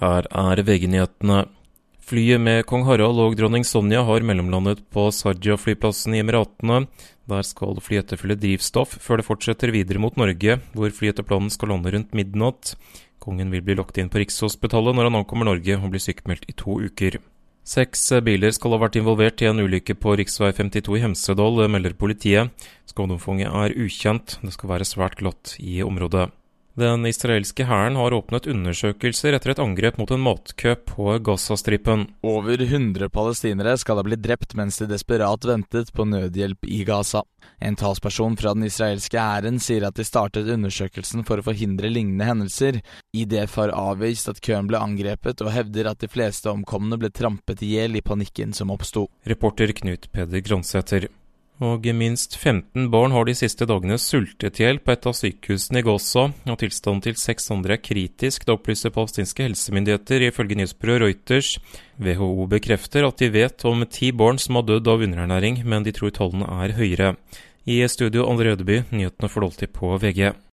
Her er VG-nyhetene. Flyet med kong Harald og dronning Sonja har mellomlandet på Sarja-flyplassen i Emiratene. Der skal flyet etterfylle drivstoff før det fortsetter videre mot Norge, hvor flyet etter planen skal lande rundt midnatt. Kongen vil bli lagt inn på Rikshospitalet når han ankommer Norge og blir sykemeldt i to uker. Seks biler skal ha vært involvert i en ulykke på rv. 52 i Hemsedal, melder politiet. Skadeomfanget er ukjent, det skal være svært glatt i området. Den israelske hæren har åpnet undersøkelser etter et angrep mot en matkø på Gazastripen. Over 100 palestinere skal ha blitt drept mens de desperat ventet på nødhjelp i Gaza. En talsperson fra den israelske hæren sier at de startet undersøkelsen for å forhindre lignende hendelser. IDF har avvist at køen ble angrepet, og hevder at de fleste omkomne ble trampet i hjel i panikken som oppsto. Reporter Knut Peder Gransæter. Og minst 15 barn har de siste dagene sultet i hjel på et av sykehusene i Gaza, og tilstanden til seks andre er kritisk, det opplyser palestinske helsemyndigheter ifølge nyhetsbyrået Reuters. WHO bekrefter at de vet om ti barn som har dødd av underernæring, men de tror tallene er høyere. I studio André Ødeby, nyhetene får du alltid på VG.